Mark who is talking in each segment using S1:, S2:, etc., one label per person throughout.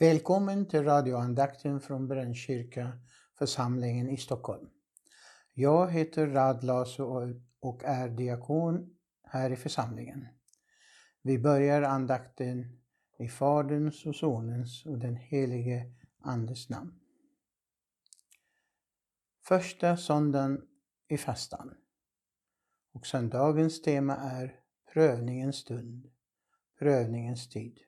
S1: Välkommen till radioandakten från Brännkyrka församlingen i Stockholm. Jag heter Rad Laso och är diakon här i församlingen. Vi börjar andakten i Faderns och Sonens och den helige Andes namn. Första söndagen i fastan. Och söndagens tema är prövningens stund, prövningens tid.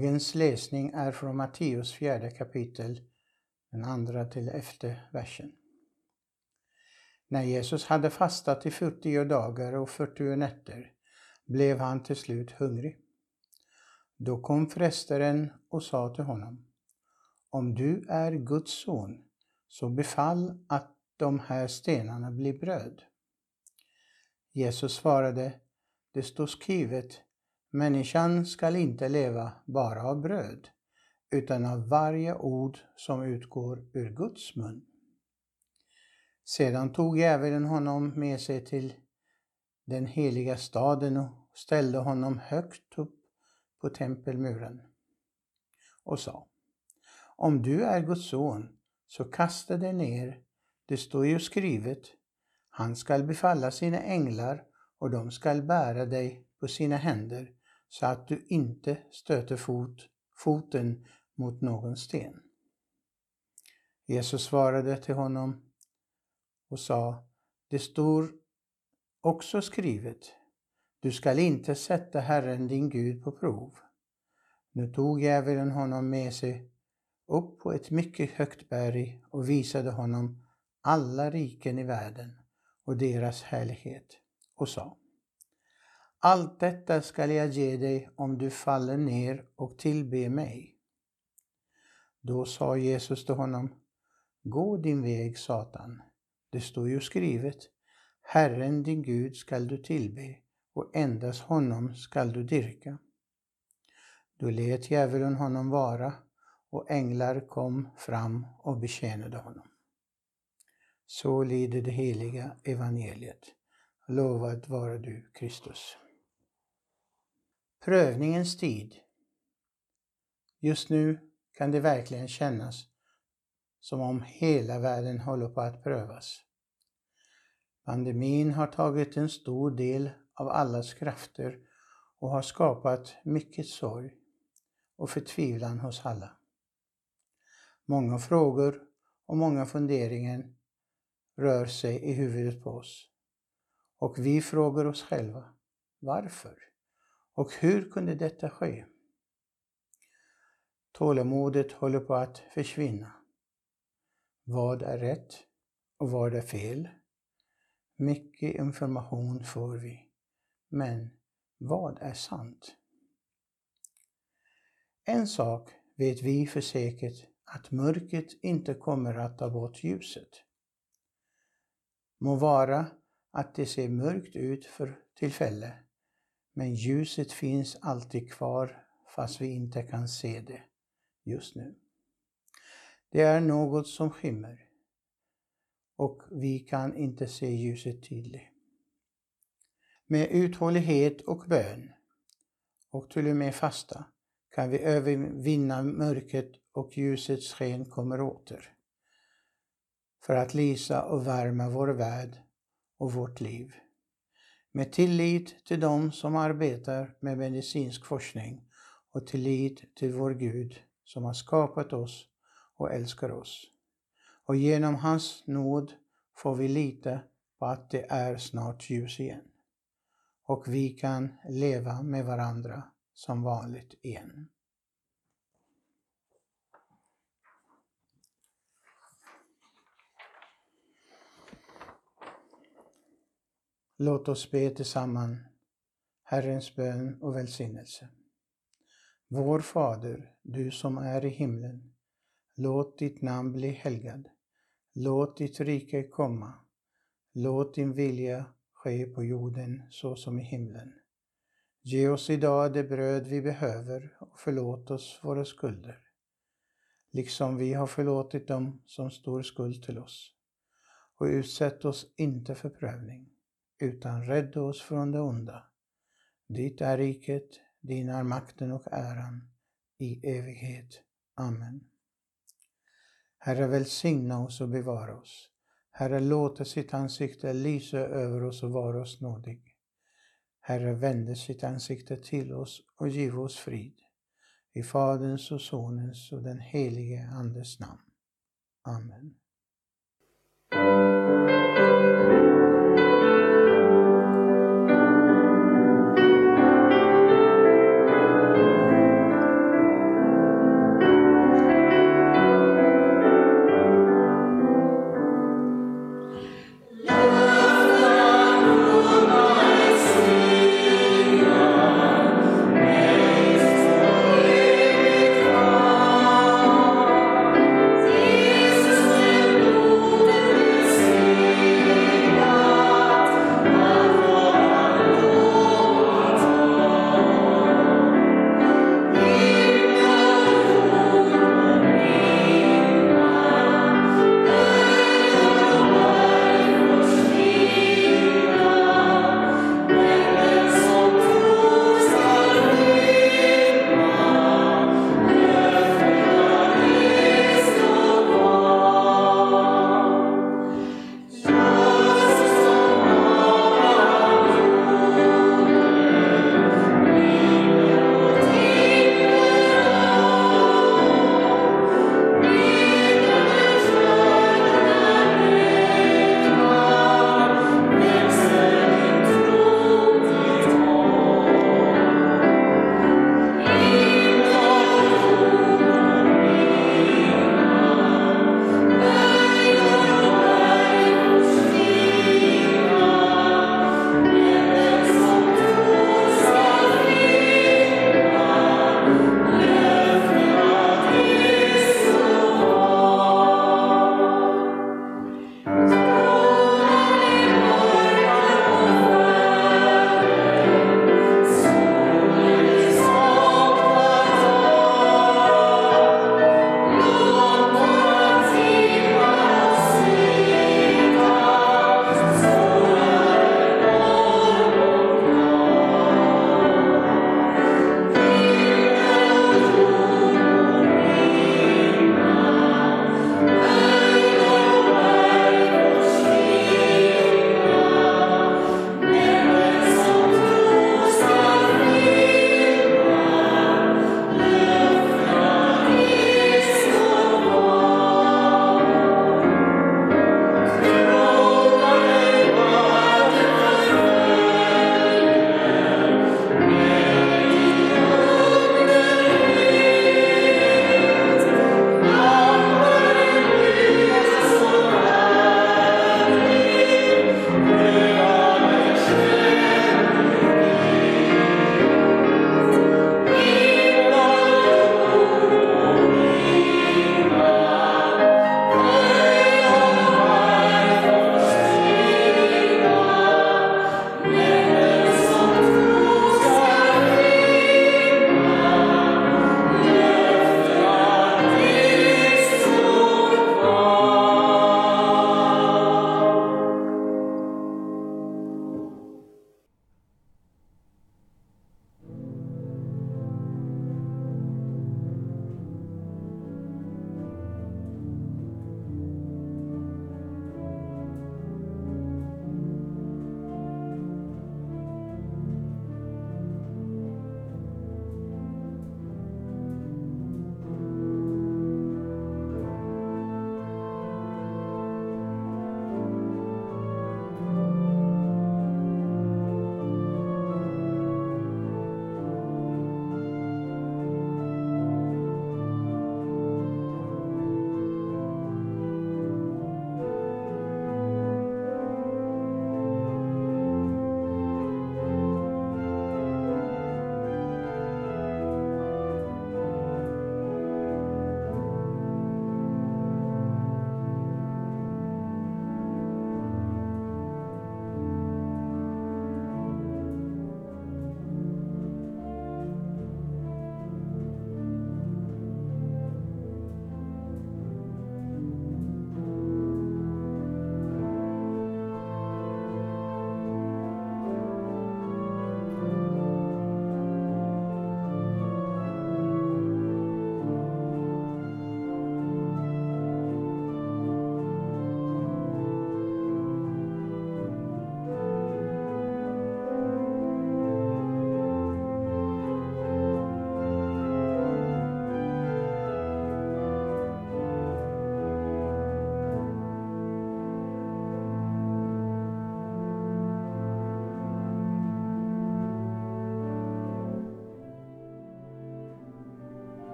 S1: Dagens läsning är från Matteus fjärde kapitel, den andra till elfte versen. När Jesus hade fastat i 40 dagar och 40 nätter blev han till slut hungrig. Då kom frestaren och sa till honom, om du är Guds son, så befall att de här stenarna blir bröd. Jesus svarade, det står skrivet, Människan skall inte leva bara av bröd, utan av varje ord som utgår ur Guds mun. Sedan tog djävulen honom med sig till den heliga staden och ställde honom högt upp på tempelmuren och sa Om du är Guds son, så kasta dig ner. Det står ju skrivet, han skall befalla sina änglar och de skall bära dig på sina händer så att du inte stöter fot, foten mot någon sten. Jesus svarade till honom och sa, det står också skrivet, du skall inte sätta Herren din Gud på prov. Nu tog djävulen honom med sig upp på ett mycket högt berg och visade honom alla riken i världen och deras härlighet och sa allt detta skall jag ge dig om du faller ner och tillber mig. Då sa Jesus till honom, Gå din väg, Satan. Det står ju skrivet, Herren din Gud skall du tillbe och endast honom skall du dyrka. Då lät djävulen honom vara och änglar kom fram och betjänade honom. Så lyder det heliga evangeliet. Lovad vare du, Kristus. Prövningens tid. Just nu kan det verkligen kännas som om hela världen håller på att prövas. Pandemin har tagit en stor del av allas krafter och har skapat mycket sorg och förtvivlan hos alla. Många frågor och många funderingar rör sig i huvudet på oss. Och vi frågar oss själva, varför? Och hur kunde detta ske? Tålamodet håller på att försvinna. Vad är rätt och vad är fel? Mycket information får vi, men vad är sant? En sak vet vi för säkert att mörkret inte kommer att ta bort ljuset. Må vara att det ser mörkt ut för tillfället, men ljuset finns alltid kvar fast vi inte kan se det just nu. Det är något som skimmer och vi kan inte se ljuset tydligt. Med uthållighet och bön och till och med fasta kan vi övervinna mörkret och ljusets sken kommer åter. För att lysa och värma vår värld och vårt liv. Med tillit till dem som arbetar med medicinsk forskning och tillit till vår Gud som har skapat oss och älskar oss. Och genom hans nåd får vi lita på att det är snart ljus igen. Och vi kan leva med varandra som vanligt igen. Låt oss be tillsammans Herrens bön och välsignelse. Vår Fader, du som är i himlen. Låt ditt namn bli helgad. Låt ditt rike komma. Låt din vilja ske på jorden så som i himlen. Ge oss idag det bröd vi behöver och förlåt oss våra skulder, liksom vi har förlåtit dem som står skuld till oss. Och utsätt oss inte för prövning, utan rädda oss från det onda. Ditt är riket, din är makten och äran i evighet. Amen. Herre, välsigna oss och bevara oss. Herre, låta sitt ansikte lysa över oss och vara oss nådig. Herre, vände sitt ansikte till oss och giv oss frid. I Faderns och Sonens och den helige Andes namn. Amen.